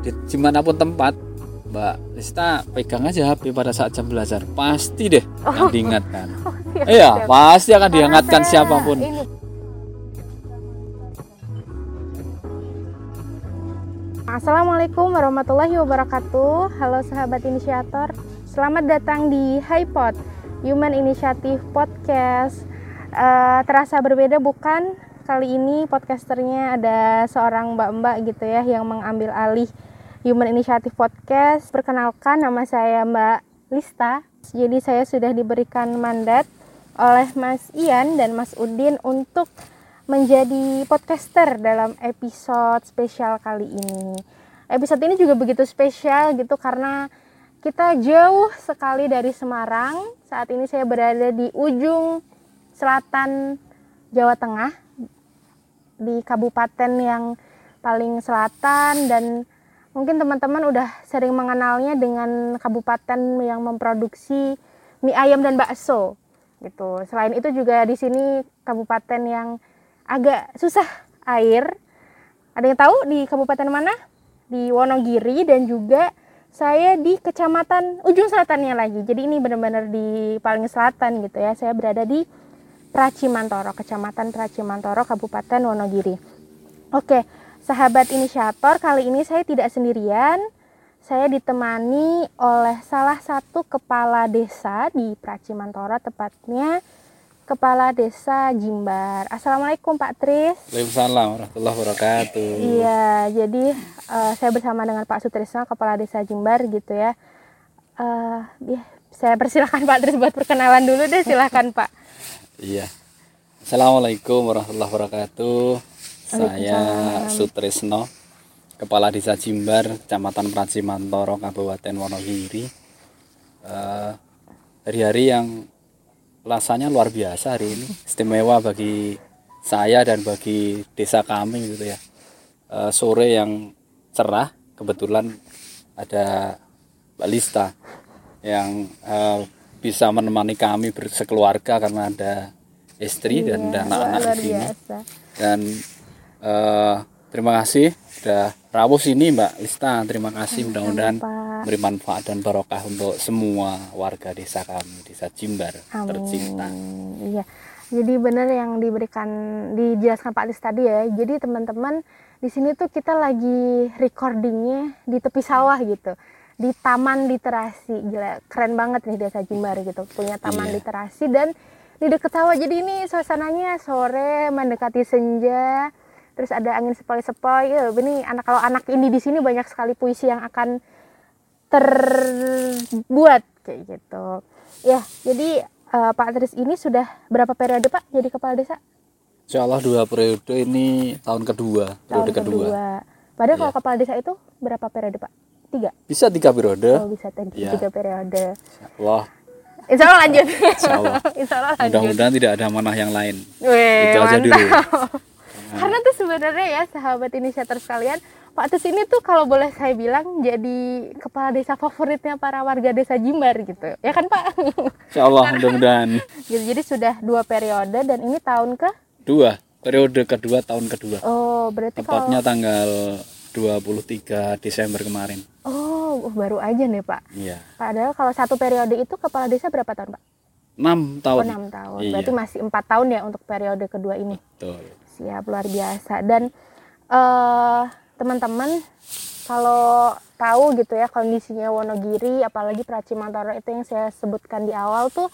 di di mana pun tempat Mbak Lista pegang aja HP pada saat jam belajar pasti deh akan diingatkan Siap, iya siap. pasti akan diingatkan siapa pun ini. Assalamualaikum warahmatullahi wabarakatuh. Halo sahabat inisiator, selamat datang di HiPod Human Initiative Podcast. Eh, terasa berbeda bukan? Kali ini podcasternya ada seorang mbak-mbak gitu ya yang mengambil alih Human Initiative Podcast. Perkenalkan nama saya Mbak Lista. Jadi saya sudah diberikan mandat oleh Mas Ian dan Mas Udin untuk menjadi podcaster dalam episode spesial kali ini. Episode ini juga begitu spesial gitu karena kita jauh sekali dari Semarang. Saat ini saya berada di ujung selatan Jawa Tengah di kabupaten yang paling selatan dan mungkin teman-teman udah sering mengenalnya dengan kabupaten yang memproduksi mie ayam dan bakso gitu. Selain itu juga di sini kabupaten yang agak susah air. Ada yang tahu di kabupaten mana? Di Wonogiri dan juga saya di kecamatan ujung selatannya lagi. Jadi ini benar-benar di paling selatan gitu ya. Saya berada di Pracimantoro, kecamatan Pracimantoro, Kabupaten Wonogiri. Oke, sahabat inisiator, kali ini saya tidak sendirian. Saya ditemani oleh salah satu kepala desa di Pracimantoro, tepatnya Kepala Desa Jimbar. Assalamualaikum Pak Tris. Waalaikumsalam warahmatullahi wabarakatuh Iya, jadi eh, saya bersama dengan Pak Sutrisno, Kepala Desa Jimbar gitu ya. Eh, ya, saya persilahkan Pak Tris buat perkenalan dulu deh, silahkan Pak. Iya. Assalamualaikum warahmatullahi wabarakatuh. Saya Sutrisno, Kepala Desa Jimbar, Kecamatan Pracimantoro, Kabupaten Wonogiri. Eh, Hari-hari yang rasanya luar biasa hari ini, istimewa bagi saya dan bagi desa kami gitu ya. Eh, sore yang cerah, kebetulan ada Mbak Lista yang eh, bisa menemani kami bersekeluarga karena ada istri dan ada anak-anak di sini dan eh, terima kasih sudah rawuh sini Mbak Lista terima kasih mudah-mudahan beri manfaat dan barokah untuk semua warga desa kami desa Jimbar Amin. tercinta Iya. Jadi benar yang diberikan dijelaskan Pak Tis tadi ya. Jadi teman-teman di sini tuh kita lagi recordingnya di tepi sawah gitu. Di taman literasi. Gila, keren banget nih desa Jimbar gitu. Punya taman Iya. literasi dan di dekat sawah. Jadi ini suasananya sore mendekati senja. Terus ada angin sepoi-sepoi. Ya, ini anak kalau anak ini di sini banyak sekali puisi yang akan terbuat kayak gitu. Ya, jadi eh, Pak Tris ini sudah berapa periode Pak jadi kepala desa? Insya Allah dua periode ini tahun kedua Tahun periode kedua kedua. Padahal Iya. kalau kepala desa itu berapa periode Pak? Tiga. bisa tiga periode Oh bisa tiga, Iya. tiga periode. Insya Allah Insya Allah lanjut. Insya Allah. Insya Allah lanjut. mudah-mudahan tidak ada manah yang lain Weh, itu aja mantap. dulu Karena tuh sebenarnya ya sahabat inisiator sekalian, Pak Tis ini tuh kalau boleh saya bilang jadi kepala desa favoritnya para warga desa Jimbar gitu. Ya kan Pak? Insya Allah mudah-mudahan Gitu, jadi sudah dua periode dan ini tahun ke dua periode kedua tahun kedua Oh, berarti kalau tepatnya tanggal 23 Desember kemarin Oh, oh, baru aja nih Pak. iya Padahal kalau satu periode itu kepala desa berapa tahun Pak? 6 Oh, tahun enam tahun. Iya. Berarti masih empat tahun ya untuk periode kedua ini. Betul. Siap luar biasa. Dan eh teman-teman kalau tahu gitu ya kondisinya Wonogiri, apalagi Pracimantoro itu yang saya sebutkan di awal tuh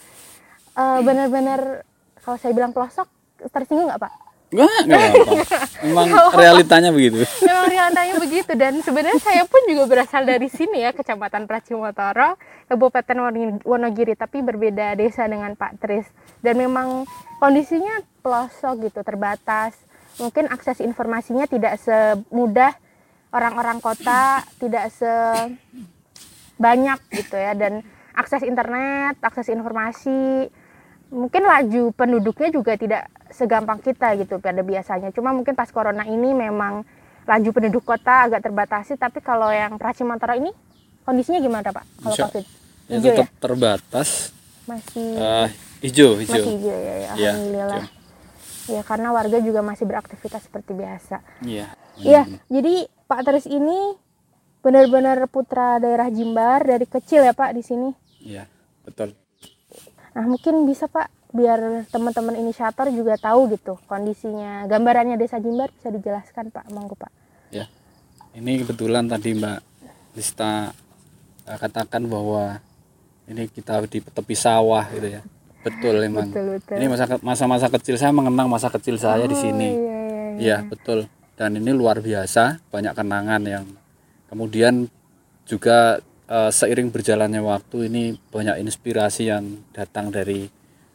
eh, benar-benar kalau saya bilang pelosok tersinggung nggak Pak? Enggak, enggak. Emang realitanya begitu. Memang realitanya begitu. Dan sebenarnya saya pun juga berasal dari sini ya Kecamatan Pracimotoro, Kabupaten Wonogiri tapi berbeda desa dengan Pak Tris. Dan memang kondisinya pelosok gitu terbatas. Mungkin akses informasinya tidak semudah orang-orang kota tidak sebanyak gitu ya. Dan akses internet akses informasi mungkin laju penduduknya juga tidak segampang kita gitu pada biasanya. Cuma mungkin pas corona ini memang laju penduduk kota agak terbatasi, tapi kalau yang Pracimantoro ini kondisinya gimana Pak? Kalau COVID? Ya, Hijau ya? tetap terbatas. Masih Eh, hijau, hijau. masih hijau ya, ya. Iya, Alhamdulillah. Ya karena warga juga masih beraktivitas seperti biasa. Iya. Iya, jadi Pak Teris ini benar-benar putra daerah Jimbar dari kecil ya Pak di sini. Iya, betul. Nah mungkin bisa Pak biar teman-teman inisiator juga tahu gitu kondisinya gambarannya desa Jimbar bisa dijelaskan Pak monggo Pak. Ya, ini kebetulan tadi Mbak Lista eh, katakan bahwa ini kita di tepi sawah gitu ya. Betul emang. Betul betul. Ini masa masa-masa kecil saya mengenang masa kecil saya di sini. Iya, iya, iya. Iya betul. Dan ini luar biasa banyak kenangan yang kemudian juga eh, seiring berjalannya waktu ini banyak inspirasi yang datang dari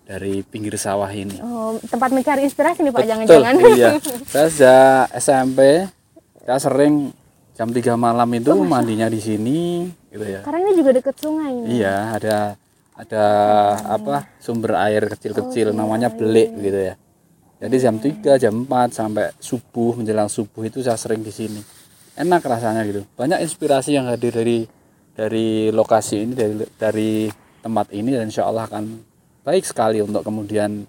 dari pinggir sawah ini. Oh, tempat mencari inspirasi nih Pak jangan-jangan. iya. Saya sejak SMP saya sering jam 3 malam itu mandinya di sini gitu ya. Karena ini juga deket sungai ini. Iya, ada ada apa sumber air kecil-kecil namanya belik gitu ya. Jadi jam 3, jam 4 sampai subuh menjelang subuh itu saya sering di sini. Enak rasanya gitu. Banyak inspirasi yang hadir dari dari lokasi ini dari dari tempat ini dan insya Allah akan baik sekali untuk kemudian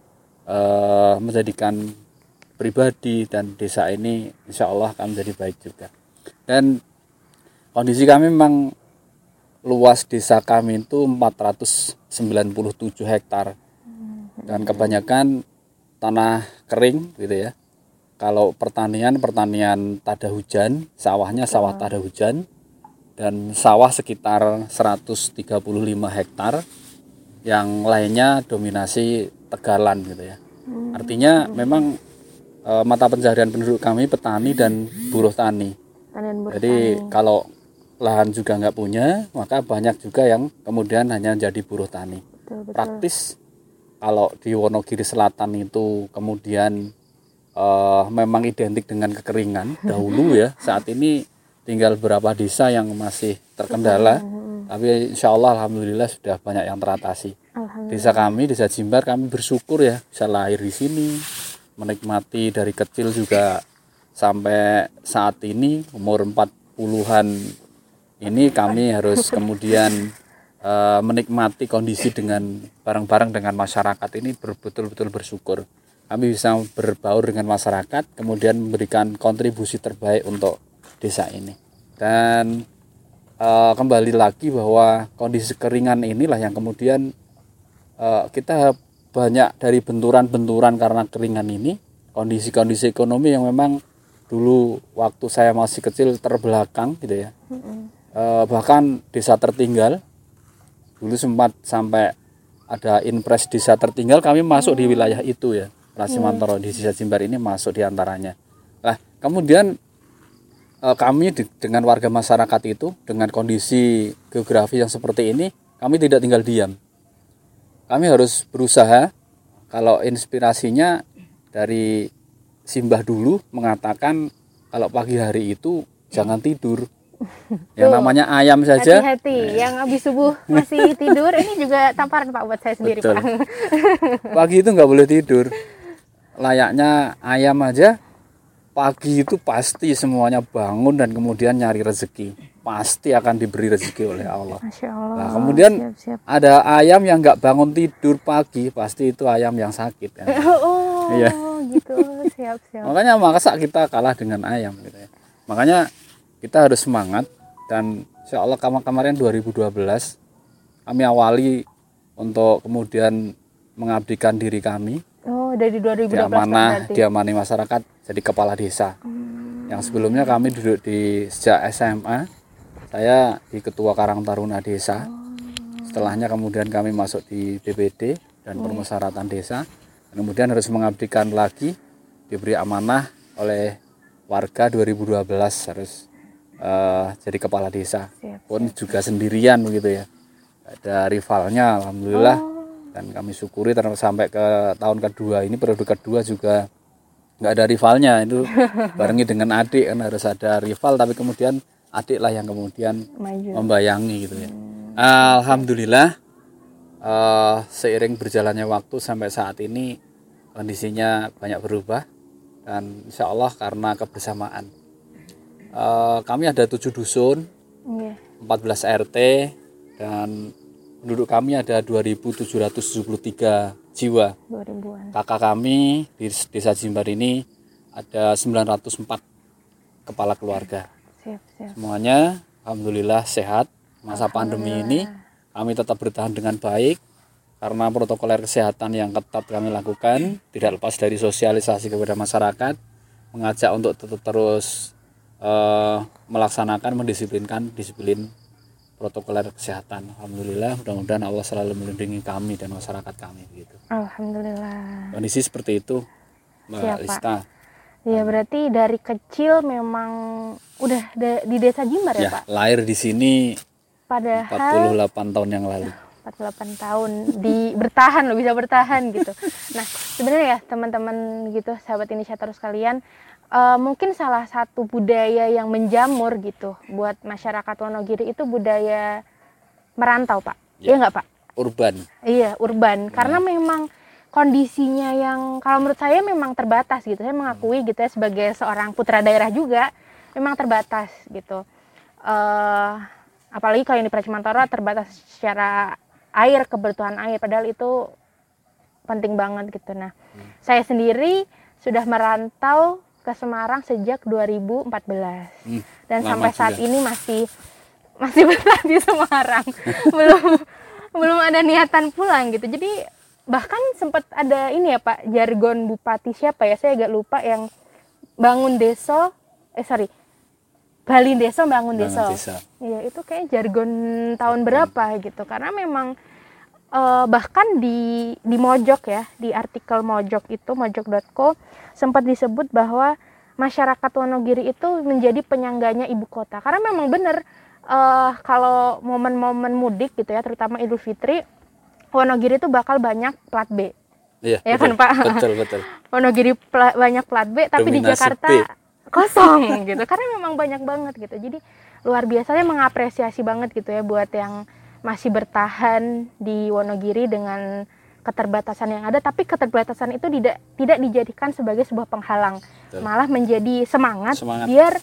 eh, menjadikan pribadi dan desa ini insya Allah akan menjadi baik juga. Dan kondisi kami memang luas desa kami itu 497 hektar. Dan kebanyakan tanah kering gitu ya. Kalau pertanian pertanian tada hujan sawahnya sawah tada hujan dan sawah sekitar 135 hektar yang lainnya dominasi tegalan gitu ya artinya memang eh, mata pencaharian penduduk kami petani dan buruh tani jadi kalau lahan juga nggak punya, maka banyak juga yang kemudian hanya jadi buruh tani. Betul, betul. Praktis kalau di Wonogiri Selatan itu kemudian eh, memang identik dengan kekeringan dahulu ya. Saat ini tinggal beberapa desa yang masih terkendala, tapi insya Allah alhamdulillah sudah banyak yang teratasi. Desa kami, desa Jimbar kami bersyukur ya bisa lahir di sini, menikmati dari kecil juga sampai saat ini umur 40-an ini kami harus kemudian eh, menikmati kondisi dengan bareng-bareng dengan masyarakat ini betul-betul bersyukur. Kami bisa berbaur dengan masyarakat, kemudian memberikan kontribusi terbaik untuk desa ini. Dan eh, kembali lagi bahwa kondisi keringan inilah yang kemudian eh, kita banyak dari benturan-benturan karena keringan ini, kondisi-kondisi ekonomi yang memang dulu waktu saya masih kecil terbelakang gitu ya. Eh, bahkan desa tertinggal dulu sempat sampai ada impres desa tertinggal kami masuk di wilayah itu ya. Prasimantoro di desa Jimbar ini masuk di antaranya nah kemudian kami di- dengan warga masyarakat itu dengan kondisi geografi yang seperti ini kami tidak tinggal diam. Kami harus berusaha. Kalau inspirasinya dari Simbah dulu mengatakan kalau pagi hari itu jangan tidur. Yang namanya ayam saja. Hati-hati, yang habis subuh masih tidur ini juga tamparan Pak buat saya sendiri Betul. Pak. pagi itu nggak boleh tidur. Layaknya ayam aja pagi itu pasti semuanya bangun dan kemudian nyari rezeki pasti akan diberi rezeki oleh Allah Allah. nah kemudian Siap, siap. ada ayam yang nggak bangun tidur pagi pasti itu ayam yang sakit kan Oh, Iya. gitu. Siap, siap. makanya masa kita kalah dengan ayam gitu ya makanya kita harus semangat dan insya Allah kemarin 2012 kami awali untuk kemudian mengabdikan diri kami Oh, dari 2012 Pak, diamanah berarti. diamani masyarakat jadi kepala desa. Yang sebelumnya kami duduk di sejak SMA saya di ketua Karang Taruna Desa. Setelahnya kemudian kami masuk di DPD dan permusyawaratan desa. Dan kemudian harus mengabdikan lagi diberi amanah oleh warga 2012 harus eh, jadi kepala desa. Siap, pun juga sendirian begitu ya. Ada rivalnya alhamdulillah dan kami syukuri terus sampai ke tahun kedua ini periode kedua juga nggak ada rivalnya. Itu barengi dengan adik kan harus ada rival tapi kemudian adik lah yang kemudian Maju. membayangi gitu ya. Alhamdulillah eh, seiring berjalannya waktu sampai saat ini kondisinya banyak berubah. Dan insya Allah karena kebersamaan. Eh, kami ada tujuh dusun Iya. 14 RT dan penduduk kami ada 2773 jiwa 2000-an. kakak kami di desa Jimbar ini ada 904 kepala keluarga Siap, siap. semuanya alhamdulillah sehat masa pandemi ini kami tetap bertahan dengan baik karena protokoler kesehatan yang ketat kami lakukan tidak lepas dari sosialisasi kepada masyarakat mengajak untuk tetap terus eh, melaksanakan mendisiplinkan disiplin protokoler kesehatan alhamdulillah mudah-mudahan Allah selalu melindungi kami dan masyarakat kami begitu Alhamdulillah. kondisi seperti itu Mbak Siap, Pak. Lista Ya berarti dari kecil memang udah da- di desa Jimbar ya, ya Pak. lahir di sini Padahal 48 tahun yang lalu 48 tahun di bertahan loh bisa bertahan gitu. Nah sebenarnya ya teman-teman gitu sahabat inisiator sekalian eh, mungkin salah satu budaya yang menjamur gitu buat masyarakat Wonogiri itu budaya merantau pak. Ya. Iya nggak pak? urban Iya urban karena memang kondisinya yang kalau menurut saya memang terbatas gitu. Saya mengakui gitu ya sebagai seorang putra daerah juga memang terbatas gitu. eh apalagi kalau yang di Pracimantoro terbatas secara air kebutuhan air padahal itu penting banget gitu. Nah, saya sendiri sudah merantau ke Semarang sejak 2014 Hmm, dan sampai saat juga. ini masih masih bertahan di Semarang. Belum belum ada niatan pulang gitu. Jadi bahkan sempat ada ini ya Pak jargon bupati siapa ya? Saya agak lupa yang bangun desa eh sorry. Bali desa bangun Bangun desa desa. Iya itu kayak jargon tahun berapa gitu. Karena memang eh, bahkan di di Mojok ya di artikel Mojok itu mojok.co sempat disebut bahwa masyarakat Wonogiri itu menjadi penyangganya ibu kota karena memang benar eh, kalau momen-momen mudik gitu ya terutama Idul Fitri Wonogiri itu bakal banyak plat B Iya, Ya betul, kan, Pak? Betul, betul. Wonogiri pla- banyak plat B tapi di Dominasi Jakarta B. kosong gitu karena memang banyak banget gitu jadi luar biasanya mengapresiasi banget gitu ya buat yang masih bertahan di Wonogiri dengan keterbatasan yang ada tapi keterbatasan itu tidak tidak dijadikan sebagai sebuah penghalang Betul. malah menjadi semangat, Semangat. biar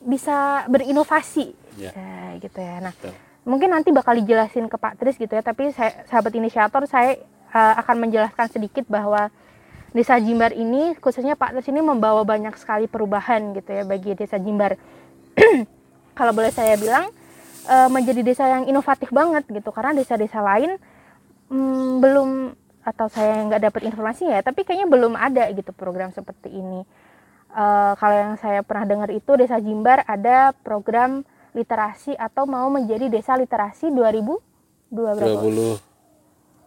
bisa berinovasi Ya. Ya, gitu ya nah Betul. mungkin nanti bakal dijelasin ke Pak Tris gitu ya tapi saya sahabat inisiator saya eh, akan menjelaskan sedikit bahwa Desa Jimbar ini khususnya Pak Tris ini membawa banyak sekali perubahan gitu ya bagi Desa Jimbar kalau boleh saya bilang eh, menjadi desa yang inovatif banget gitu karena desa-desa lain mm, belum atau saya nggak dapat informasi ya tapi kayaknya belum ada gitu program seperti ini Eh, kalau yang saya pernah dengar itu Desa Jimbar ada program literasi atau mau menjadi desa literasi 2002 berapa?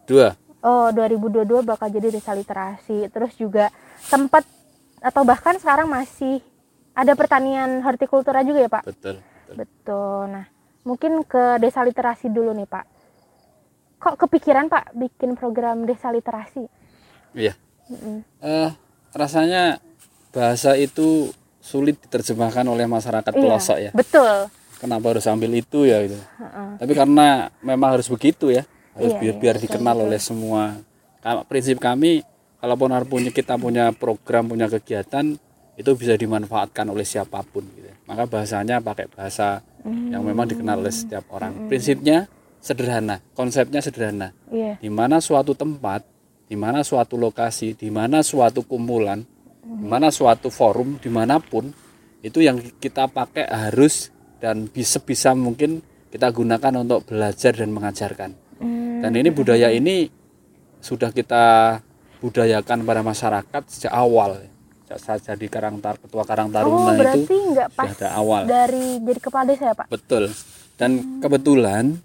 22. Oh, 2022 bakal jadi desa literasi. Terus juga sempat atau bahkan sekarang masih ada pertanian hortikultura juga ya, Pak? Betul. betul. Betul. Nah, mungkin ke desa literasi dulu nih, Pak. Kok kepikiran, Pak, bikin program desa literasi? Iya. Mm-mm. Eh, rasanya bahasa itu sulit diterjemahkan oleh masyarakat pelosok ya. Betul. Kenapa harus ambil itu ya gitu. Heeh. Tapi karena memang harus begitu ya. Harus Iya, biar, iya, biar betul, dikenal betul. oleh semua. Prinsip kami kalaupun punya kita punya program, punya kegiatan itu bisa dimanfaatkan oleh siapa pun gitu. Maka bahasanya pakai bahasa yang memang dikenal oleh setiap orang. Prinsipnya sederhana, konsepnya sederhana. Iya. di mana suatu tempat, di mana suatu lokasi, di mana suatu kumpulan, di mana suatu forum, di mana pun itu yang kita pakai harus dan bisa bisa mungkin kita gunakan untuk belajar dan mengajarkan. Hmm, Dan ini budaya ini sudah kita budayakan pada masyarakat sejak awal. Saya jadi Karang Tar, ketua Karang Oh, Taruna berarti itu nggak pas sudah ada awal. dari jadi kepala desa ya, Pak? Betul. Dan kebetulan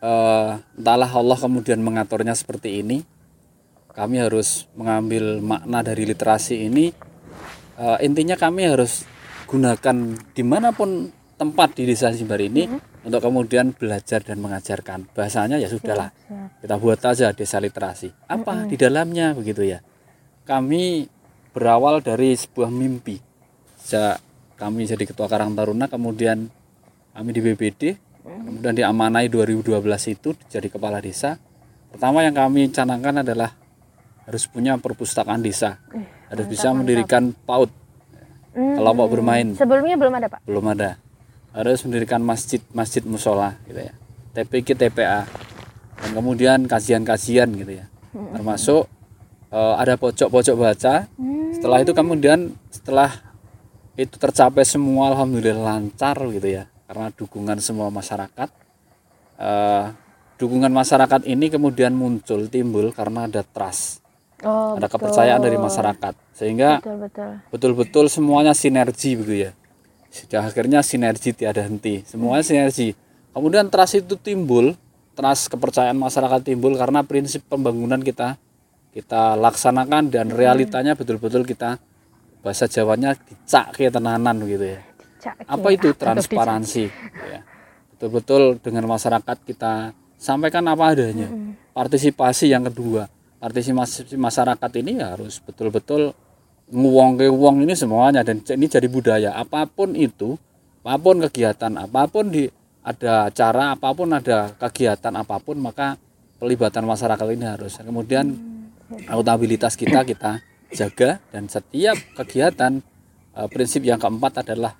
eh, entahlah Allah kemudian mengaturnya seperti ini. Kami harus mengambil makna dari literasi ini. Eh, intinya kami harus gunakan di mana pun tempat di desa Jimbar ini untuk kemudian belajar dan mengajarkan. Bahasanya ya sudahlah. Siap. Kita buat aja desa literasi. Apa di dalamnya begitu ya. Kami berawal dari sebuah mimpi. Sejak kami jadi ketua Karang Taruna kemudian kami di BPD kemudian diamanai 2012 itu jadi kepala desa. Pertama yang kami canangkan adalah harus punya perpustakaan desa. Harus bisa mendirikan PAUD Hmm, kelompok bermain Sebelumnya belum ada, Pak? belum ada harus mendirikan masjid masjid musola gitu ya TPK TPA dan kemudian kajian-kajian gitu ya termasuk eh, ada pojok-pojok baca setelah itu kemudian setelah itu tercapai semua alhamdulillah lancar gitu ya karena dukungan semua masyarakat. Eh, dukungan masyarakat ini kemudian muncul timbul karena ada trust, Oh, ada betul. kepercayaan dari masyarakat, sehingga Betul betul. betul-betul semuanya sinergi begitu ya. Sudah akhirnya sinergi tiada henti, semuanya sinergi. Kemudian trust itu timbul, trust kepercayaan masyarakat timbul karena prinsip pembangunan kita kita laksanakan dan realitanya betul-betul kita bahasa Jawanya dicak ke tenanan gitu ya. Apa itu transparansi? ya. Betul-betul dengan masyarakat kita sampaikan apa adanya. Partisipasi yang kedua, partisipasi masyarakat ini harus betul-betul nguwong ke uang ini semuanya dan ini jadi budaya. Apa pun itu, apa pun kegiatan, apa pun di ada acara, apa pun ada kegiatan apa pun maka pelibatan masyarakat ini harus. Kemudian akuntabilitas kita kita jaga dan setiap kegiatan eh, prinsip yang keempat adalah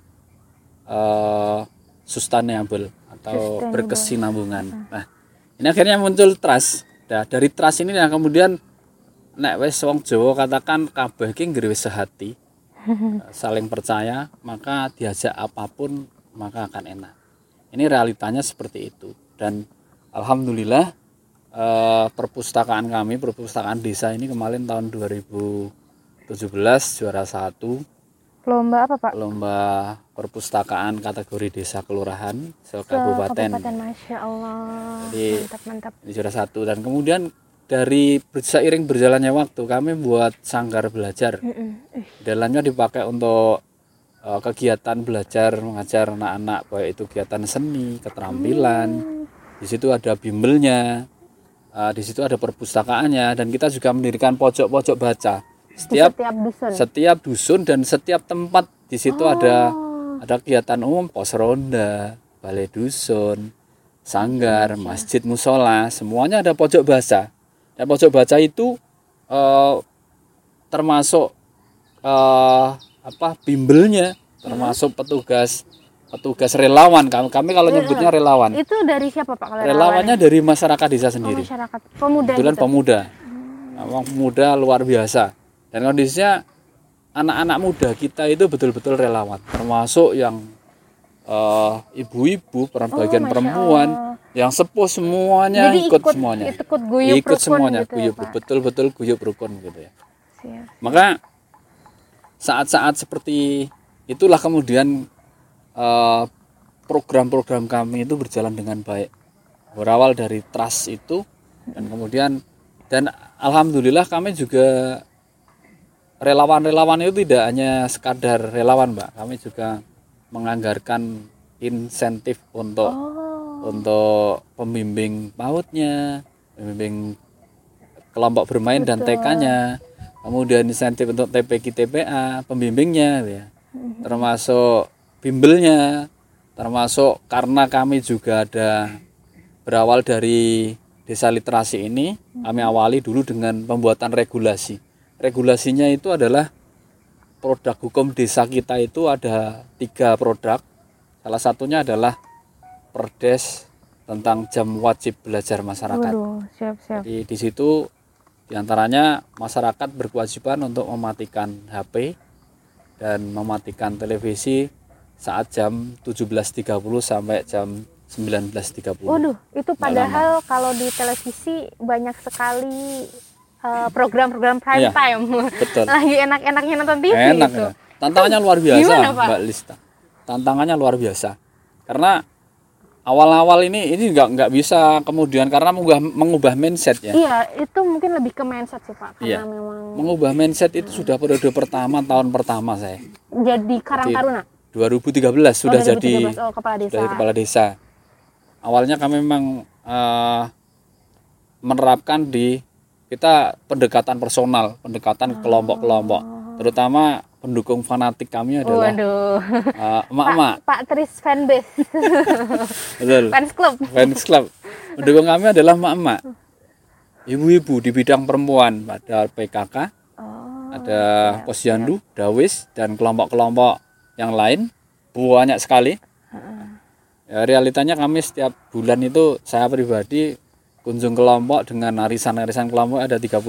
eh, sustainable atau Sustainable. berkesinambungan. Nah, ini akhirnya muncul trust. Nah, dari trust ini yang kemudian nek wis wong Jawa katakan kabeh ki nggawe sehati. eh, saling percaya, maka diajak apa pun maka akan enak. Ini realitanya seperti itu dan alhamdulillah eh, perpustakaan kami, perpustakaan desa ini kemarin tahun 2017 juara satu. Lomba apa Pak? lomba perpustakaan kategori desa kelurahan se Ke kabupaten. Kabupaten Masya Allah. Jadi- mantap mantap. ini juara satu. Dan kemudian dari seiring berjalannya waktu kami buat sanggar belajar. Dalamnya dipakai untuk eh, kegiatan belajar mengajar anak-anak baik itu kegiatan seni keterampilan. Di situ ada bimbelnya eh, di situ ada perpustakaannya dan kita juga mendirikan pojok-pojok baca. Di setiap setiap dusun. setiap dusun dan setiap tempat. Di situ ada Oh. ada kegiatan umum pos ronda balai dusun sanggar masjid musola semuanya ada pojok baca. Dan pojok baca itu eh, termasuk eh, apa bimbelnya termasuk petugas petugas relawan kami kami kalau nyebutnya relawan. Itu dari siapa Pak? Kalau relawannya dari masyarakat desa Oh, sendiri masyarakat. Pemuda kebetulan gitu. pemuda. Orang pemuda luar biasa. Dan kondisinya anak-anak muda kita itu betul-betul relawan. Termasuk yang eh, ibu-ibu Oh, bagian perempuan Allah. yang sepuh semuanya Jadi ikut, ikut semuanya. ikut guyup ikut semuanya gitu ya, guyup Pak. betul-betul guyup rukun gitu ya. Siap. maka saat-saat seperti itulah kemudian program-program kami itu berjalan dengan baik berawal dari trust itu dan kemudian dan alhamdulillah kami juga relawan-relawan itu tidak hanya sekadar relawan mbak kami juga menganggarkan insentif untuk Oh. untuk pembimbing PAUD-nya, pembimbing kelompok bermain dan TK-nya, kemudian insentif untuk TPK TPA, pembimbingnya gitu ya. Termasuk bimbelnya, termasuk karena kami juga ada berawal dari desa literasi ini, kami awali dulu dengan pembuatan regulasi. Regulasinya itu adalah produk hukum desa kita itu ada tiga produk. Salah satunya adalah perdes tentang jam wajib belajar masyarakat. Waduh, siap siap. Jadi di situ di antaranya masyarakat berkewajiban untuk mematikan HP dan mematikan televisi saat jam 17.30 sampai jam 19.30. Waduh, itu padahal kalau di televisi banyak sekali eh, program-program prime Iya, time. betul. Lagi enak-enaknya nonton TV Enak ya. Tantangannya luar biasa, Gimana, Pak? Mbak Lista. Tantangannya luar biasa. Karena awal-awal ini ini nggak nggak bisa kemudian karena mengubah mengubah mindset ya. Iya, itu mungkin lebih ke mindset sih Pak, karena Iya. memang Mengubah mindset itu sudah periode pertama tahun pertama saya. jadi Karang Taruna. 2013 sudah oh, jadi 2013. oh, kepala desa. dari kepala desa. Awalnya kami memang eh, menerapkan di kita pendekatan personal, pendekatan kelompok-kelompok, terutama pendukung fanatik kami adalah Waduh. eh, emak-emak, Pak Tris fanbase, betul, fans club. fans club. Pendukung kami adalah emak-emak, ibu-ibu di bidang perempuan, ada PKK, Oh. ada posyandu, dawis, dan kelompok-kelompok yang lain banyak sekali. Ya, realitanya kami setiap bulan itu saya pribadi kunjung kelompok dengan arisan-arisan kelompok ada 35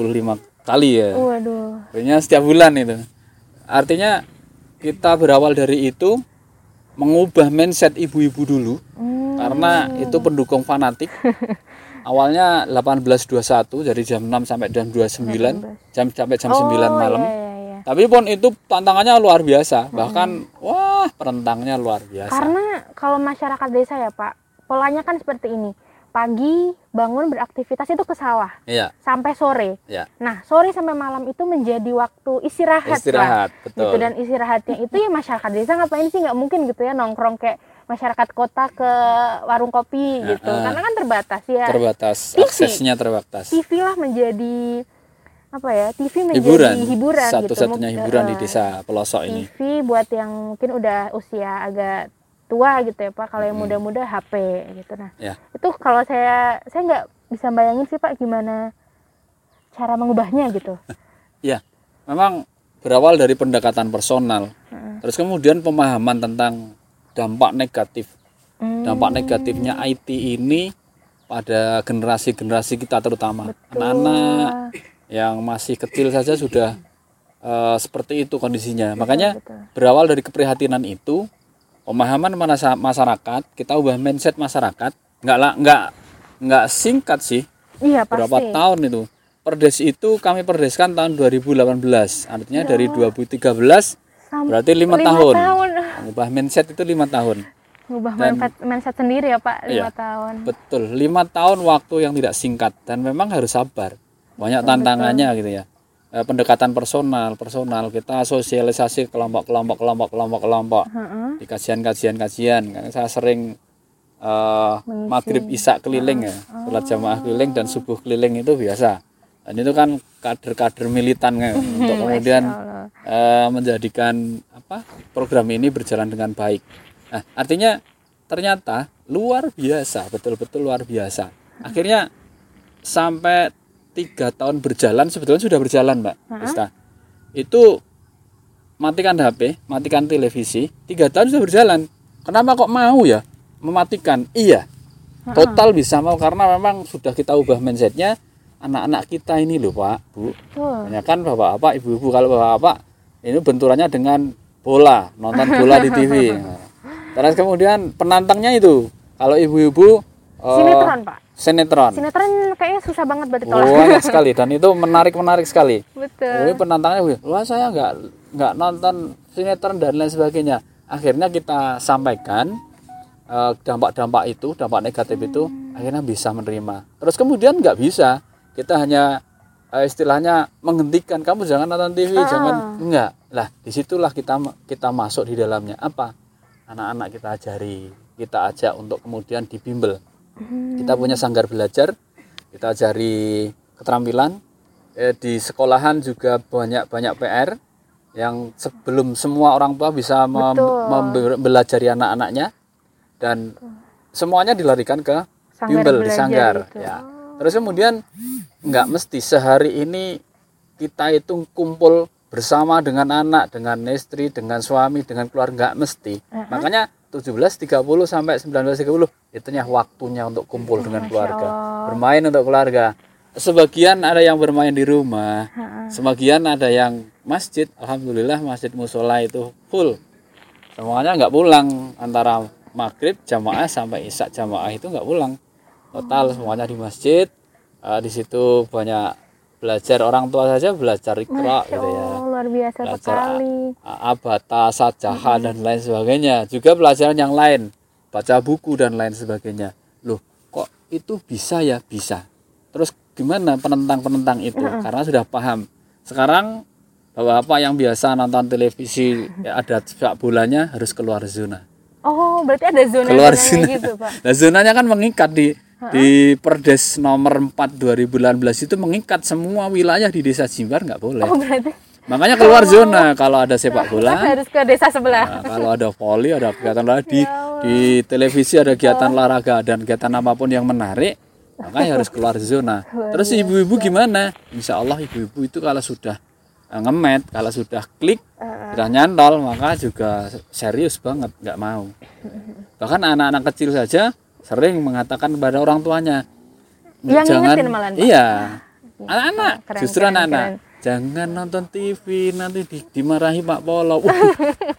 kali ya. Waduh. Artinya setiap bulan itu. Artinya kita berawal dari itu mengubah mindset ibu-ibu dulu Hmm. karena itu pendukung fanatik. Awalnya 18.21 dari jam 6 sampai jam 29, jam sampai jam 9 malam. Iya, iya. Tapi pun itu tantangannya luar biasa, bahkan wah penentangnya luar biasa. Karena kalau masyarakat desa ya Pak, polanya kan seperti ini. Pagi bangun beraktivitas itu ke sawah Iya, sampai sore. ya. Nah, sore sampai malam itu menjadi waktu istirahat, Istirahat, Pak. betul. Gitu dan istirahatnya itu ya masyarakat desa ngapain sih nggak mungkin gitu ya nongkrong kayak masyarakat kota ke warung kopi gitu. Heeh. Karena kan terbatas ya. Terbatas, TV. aksesnya terbatas. TV lah menjadi apa ya? TV menjadi Hiburan, hiburan, gitu. satu-satunya Mungkin, hiburan di eh, desa pelosok ini. TV buat yang mungkin udah usia agak tua gitu ya Pak. Kalau yang muda-muda HP gitu. Nah, Ya. itu kalau saya saya nggak bisa bayangin sih Pak gimana cara mengubahnya gitu. Ya, memang berawal dari pendekatan personal. Heeh. Terus kemudian pemahaman tentang dampak negatif. Hmm. Dampak negatifnya IT ini pada generasi-generasi kita terutama anak-anak yang masih kecil saja sudah eh, seperti itu kondisinya. Makanya betul. berawal dari keprihatinan itu, pemahaman masyarakat, kita ubah mindset masyarakat, nggak lah, nggak nggak singkat sih, Iya pasti. berapa tahun itu. Perdes itu kami perdeskan tahun 2018, artinya dari 2013 Sam- berarti lima tahun. tahun. Mengubah mindset itu lima tahun. Dan- mindset, mindset sendiri ya Pak lima Iya. tahun. Betul, lima tahun waktu yang tidak singkat dan memang harus sabar. Banyak tantangannya gitu ya. Eh, pendekatan personal, personal kita sosialisasi kelompok, kelompok, kelompok, kelompok, kelompok. Di kajian-kajian, kajian. Karena saya sering eh, maghrib isak keliling ya, sholat jamaah keliling dan subuh keliling itu biasa. Dan itu kan kader-kader militan ya, untuk kemudian eh, menjadikan apa program ini berjalan dengan baik. Nah, artinya ternyata luar biasa, betul-betul luar biasa. Akhirnya sampai tiga tahun berjalan, sebetulnya sudah berjalan, Mbak Ista. Itu matikan HP, matikan televisi, tiga tahun sudah berjalan. Kenapa kok mau ya mematikan? Iya, total bisa mau karena memang sudah kita ubah mindsetnya anak-anak kita ini loh Pak, Bu. Banyak kan bapak-bapak, ibu-ibu kalau bapak-bapak ini benturannya dengan bola, nonton bola di TV. Terus kemudian penantangnya itu kalau ibu-ibu eh, Sinetron Pak. Sinetron. Sinetron kayaknya susah banget buat Oh, ditolak. banyak sekali dan itu menarik-menarik sekali. Betul. Oh, ini penantangnya, wih, wah saya nggak nggak nonton sinetron dan lain sebagainya. Akhirnya kita sampaikan eh, dampak-dampak itu, dampak negatif itu, akhirnya bisa menerima. Terus kemudian nggak bisa, kita hanya eh, istilahnya menghentikan kamu jangan nonton TV, jangan enggak. Lah di situlah kita kita masuk di dalamnya apa? Anak-anak kita ajari, kita ajak untuk kemudian dibimbel. Kita punya sanggar belajar, kita ajari keterampilan. Eh, di sekolahan juga banyak banyak PR yang sebelum semua orang tua bisa mem- anak-anaknya dan semuanya dilarikan ke Sanggar bimbel di sanggar itu. ya. Terus kemudian nggak mesti sehari ini kita itu kumpul bersama dengan anak, dengan istri, dengan suami, dengan keluarga nggak mesti. Makanya 17.30 sampai 19.30 itunya waktunya untuk kumpul dengan keluarga, bermain untuk keluarga. Sebagian ada yang bermain di rumah, sebagian ada yang masjid. Alhamdulillah masjid musola itu full. Semuanya nggak pulang antara maghrib jamaah sampai isak jamaah itu nggak pulang. Total semuanya di masjid. Eh, di situ banyak belajar orang tua saja belajar ikra gitu ya Oh, luar biasa belajar sekali. abata, sajaha dan lain sebagainya. Juga pelajaran yang lain, baca buku dan lain sebagainya. Loh, kok itu bisa ya? Bisa. Terus gimana penentang-penentang itu? Karena sudah paham. Sekarang bapak-bapak yang biasa nonton televisi ya ada sepak bolanya harus keluar zona. Oh, berarti ada zona Keluar zona. gitu, Pak. Nah, zonanya kan mengikat di di Perdes nomor 4 2018 itu mengikat semua wilayah di Desa Jimbar nggak boleh. Oh, berarti Makanya keluar zona kalau ada sepak bola. harus ke desa sebelah. Nah, kalau ada voli, ada kegiatan olahraga di, Ya di televisi ada kegiatan olahraga dan kegiatan apa pun yang menarik, makanya harus keluar zona. Terus ibu-ibu gimana? Insya Allah ibu-ibu itu kalau sudah eh, ngemet, kalau sudah klik, sudah nyantol, maka juga serius banget, nggak mau. Bahkan anak-anak kecil saja sering mengatakan kepada orang tuanya, Yang jangan, Pak. iya, anak-anak, justru anak-anak. Jangan nonton TV nanti di- dimarahi Pak Polo. Wah,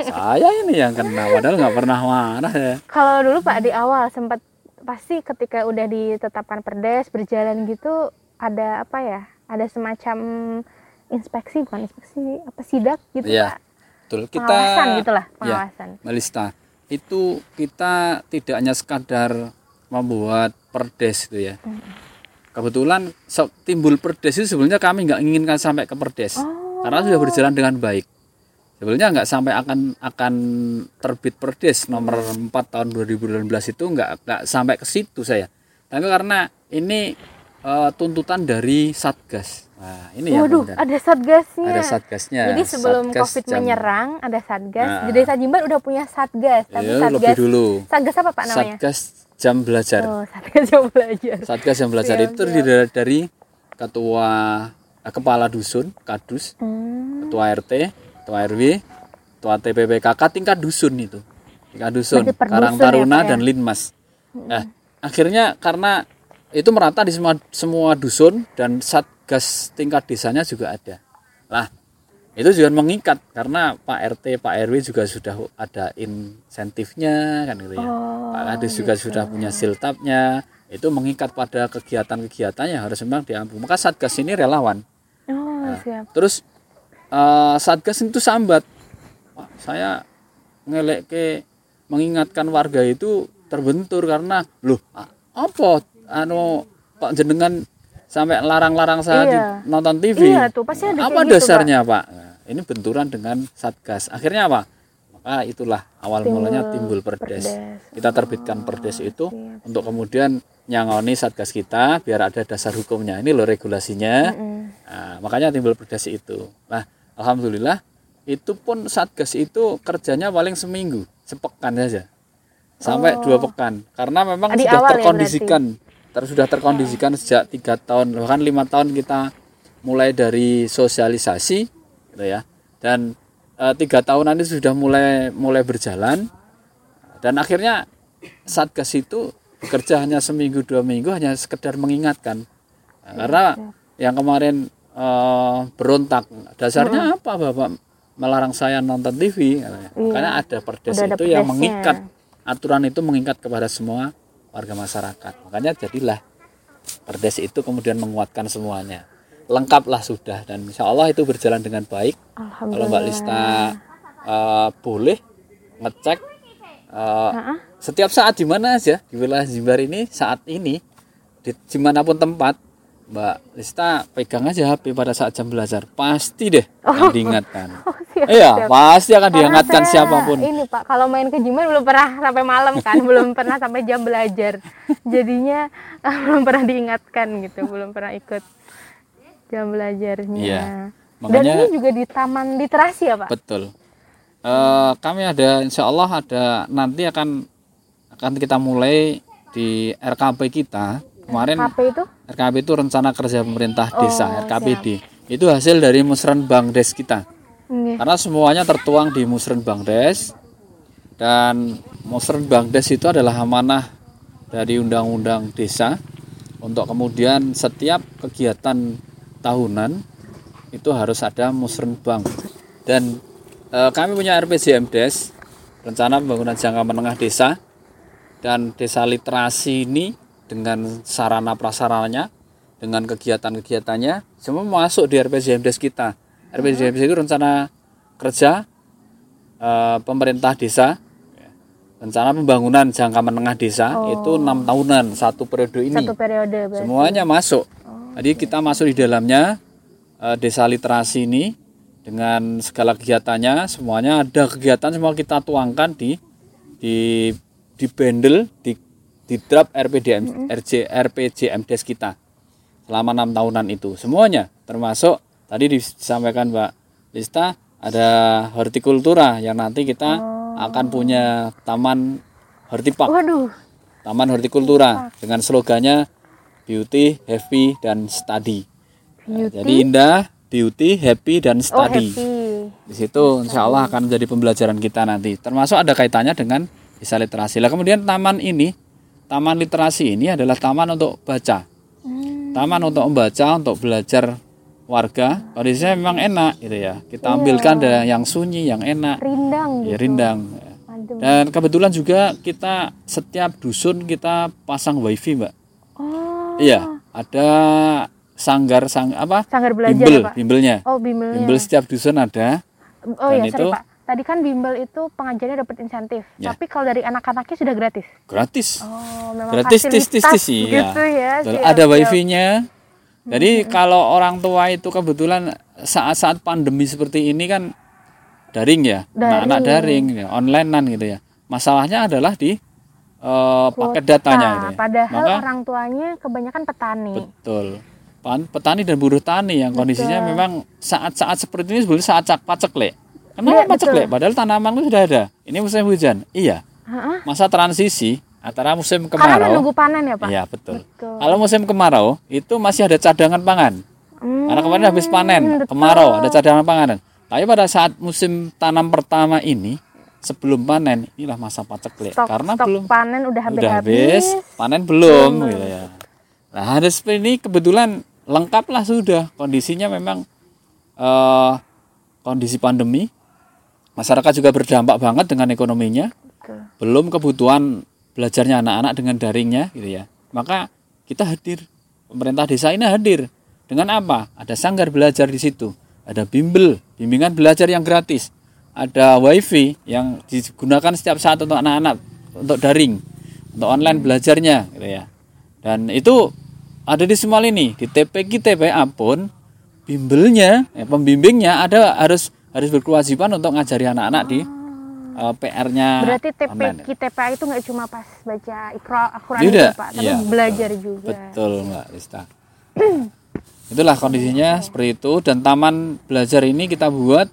saya ini yang kena padahal nggak pernah marah ya. Kalau dulu Pak di awal sempat pasti ketika udah ditetapkan perdes berjalan gitu ada apa ya? Ada semacam inspeksi bukan inspeksi apa sidak gitu Iya. Pak. Betul kita Pengawasan gitulah, ya, pengawasan. Melista itu kita tidak hanya sekadar membuat perdes itu ya. Kebetulan timbul perdes itu sebenarnya kami nggak inginkan sampai ke perdes Oh. karena sudah berjalan dengan baik. Sebenarnya nggak sampai akan akan terbit perdes nomor 4 tahun 2019 itu nggak nggak sampai ke situ saya. Tapi karena ini eh, tuntutan dari satgas. Nah, ini Waduh, kemudian. ada satgasnya. ada satgasnya. Jadi sebelum Satgas COVID jam- menyerang ada satgas. Nah. Di Desa Jimbar udah punya satgas, tapi Ya, satgas lebih dulu. Satgas apa Pak namanya? Satgas jam belajar. Oh, satgas yang belajar. Satgas yang belajar Siap, itu terdiri dari, dari ketua eh, kepala dusun, kadus, Hmm. ketua RT, ketua RW, ketua TPPKK tingkat dusun itu. Tingkat dusun, Karang ya, Taruna ya? dan Linmas. Nah, akhirnya karena itu merata di semua semua dusun dan satgas tingkat desanya juga ada. Lah, itu juga mengikat karena Pak RT, Pak RW juga sudah ada insentifnya kan gitu ya. Oh, Pak Kadis juga sudah punya siltapnya. Itu mengikat pada kegiatan-kegiatan yang harus memang diampu. Maka satgas ini relawan. Oh, Nah. siap. Terus eh, satgas itu sambat. Pak, saya ngelek ke mengingatkan warga itu terbentur karena loh apa anu kok jenengan sampai larang-larang saya Iya. nonton TV. Iya tuh, pasti ada apa gitu, dasarnya Pak? Nah, ini benturan dengan satgas. Akhirnya apa? Maka itulah awal Timbul mulanya timbul perdes. perdes. Kita terbitkan perdes itu siap. untuk kemudian nyangoni satgas kita biar ada dasar hukumnya. Ini loh regulasinya. Mm. Nah, makanya timbul perdes itu. Nah, alhamdulillah itu pun satgas itu kerjanya paling seminggu, sepekan saja. Sampai dua pekan. Karena memang Oh. Di sudah ya terkondisikan. Ter- sudah terkondisikan sejak tiga tahun bahkan lima tahun kita mulai dari sosialisasi gitu ya. Dan eh, tiga tahunan ini sudah mulai mulai berjalan. Dan akhirnya satgas itu bekerja hanya seminggu dua minggu hanya sekedar mengingatkan. Nah, karena yang kemarin eh, berontak. Dasarnya apa bapak? Melarang saya nonton TV katanya. karena ada perdes Udah ada itu yang mengikat aturan itu mengikat kepada semua warga masyarakat. Makanya jadilah perdes itu kemudian menguatkan semuanya lengkaplah sudah. Dan insya Allah itu berjalan dengan baik. Kalau Mbak Lista eh, boleh ngecek eh, setiap saat di mana aja di wilayah Jimbar ini saat ini di di mana pun tempat Mbak Lista pegang aja HP pada saat jam belajar. Pasti deh yang diingatkan. Oh, siap, iya siap. pasti akan Karena diingatkan saya siapa pun. Ini Pak, kalau main ke Jimbar belum pernah sampai malam kan, belum pernah sampai jam belajar. Jadinya belum pernah diingatkan gitu, belum pernah ikut jam belajarnya. Iya. Dan Makanya- ini juga di Taman Literasi ya Pak? Betul. Eh, kami ada Insya Allah ada nanti akan akan kita mulai di RKP kita kemarin KP itu? RKP itu rencana kerja pemerintah desa Oh, RKPD itu hasil dari musrenbang des kita karena semuanya tertuang di musrenbang des dan musrenbang des itu adalah amanah dari undang-undang desa untuk kemudian setiap kegiatan tahunan itu harus ada musrenbang dan eh, kami punya RPJM des rencana pembangunan jangka menengah desa dan desa literasi ini dengan sarana prasarananya dengan kegiatan-kegiatannya semua masuk di RPJM des kita. RPJM des itu rencana kerja eh, pemerintah desa rencana pembangunan jangka menengah desa itu enam tahunan satu periode ini. Satu periode berarti. semuanya masuk. Jadi kita masuk di dalamnya eh, desa literasi ini dengan segala kegiatannya, semuanya ada kegiatan semua kita tuangkan di di di bundle di di draft RPDM RJ RPJM Des kita selama enam tahunan itu. Semuanya termasuk tadi disampaikan Mbak Lista ada hortikultura yang nanti kita akan punya taman hortipark Waduh, Taman Hortikultura dengan slogannya Beauty, Happy, dan Study. Ya, Beauty? jadi indah, beauty, happy, dan oh study. happy. Di situ insya Allah akan menjadi pembelajaran kita nanti. Termasuk ada kaitannya dengan desa literasi. Lah kemudian taman ini, taman literasi ini adalah taman untuk baca. Hmm. Taman untuk membaca, untuk belajar warga kondisinya memang enak gitu ya kita ambilkan ada yang sunyi yang enak Rindang gitu. ya rindang Adem. dan kebetulan juga kita setiap dusun kita pasang wifi mbak Oh. Iya ada sanggar sang apa Sanggar belajar bimbel ya, Pak? bimbelnya Oh, bimbelnya. bimbel setiap dusun ada Oh Dan iya, sorry itu- Pak. Tadi kan bimbel itu pengajarnya dapat insentif. Ya. Tapi kalau dari anak-anaknya sudah gratis. gratis Oh, memang gratis tis tis fasilitas tis iya. gitu ya. Betul. siap, ada wifi-nya jadi kalau orang tua itu kebetulan saat-saat pandemi seperti ini kan daring ya Daring. anak-anak daring ya, onlinean gitu ya masalahnya adalah di eh, paket datanya gitu ya. padahal maka orang tuanya kebanyakan petani. betul petani dan buruh tani yang kondisinya memang saat-saat seperti ini sebenarnya saat cak paceklik kenapa Iya, paceklik padahal tanaman itu sudah ada ini musim hujan iya Heeh. masa transisi antara musim Karena kemarau menunggu panen ya, Pak? Iya betul. Betul. Kalau musim kemarau itu masih ada cadangan pangan. Hmm, Karena kemarin habis panen, betul. kemarau ada cadangan pangan. Tapi pada saat musim tanam pertama ini sebelum panen inilah masa paceklik Stok, karena stok belum panen udah udah habis, panen belum gitu ya. Nah, seperti ini kebetulan lengkap lah sudah. Kondisinya memang eh, kondisi pandemi. Masyarakat juga berdampak banget dengan ekonominya. Betul. belum kebutuhan belajarnya anak-anak dengan daringnya gitu ya. Maka kita hadir. Pemerintah desa ini hadir. Dengan apa? Ada sanggar belajar di situ. Ada bimbel bimbingan belajar yang gratis ada wifi yang digunakan setiap saat untuk anak-anak untuk daring untuk online belajarnya gitu ya dan itu ada di semua ini di TPK TPA pun bimbelnya eh, pembimbingnya ada harus harus berkewajiban untuk ngajari anak-anak di eh, PR-nya Berarti online. TP TPA itu nggak cuma pas baca Iqra Al-Qur'an Tidak, gitu, Pak, tapi betul. belajar juga. Betul Mbak Rista. Itulah kondisinya seperti itu dan taman belajar ini kita buat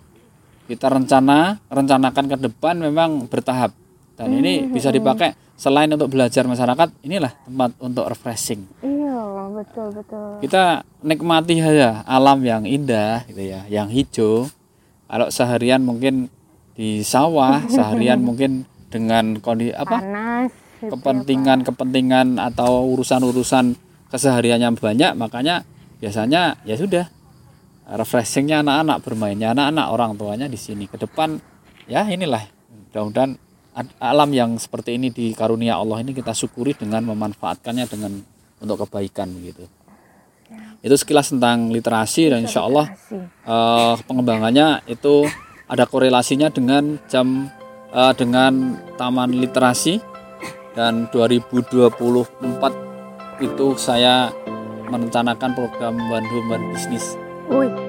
kita rencana rencanakan ke depan memang bertahap. Dan ini bisa dipakai selain untuk belajar masyarakat inilah tempat untuk refreshing. Iya, betul betul. kita nikmati aja alam yang indah gitu ya yang hijau. Kalau seharian mungkin di sawah seharian mungkin dengan kondisi apa? Panas. gitu ya, kepentingan-kepentingan atau urusan-urusan kesehariannya banyak makanya biasanya ya sudah refreshingnya anak-anak bermainnya anak-anak orang tuanya di sini. Ke depan ya inilah. Mudah-mudahan alam yang seperti ini di karunia Allah ini kita syukuri dengan memanfaatkannya dengan untuk kebaikan begitu itu sekilas tentang literasi dan insya Allah eh, pengembangannya itu ada korelasinya dengan jam eh, dengan taman literasi. Dan 2024 itu saya merencanakan program One Home One Business Wih,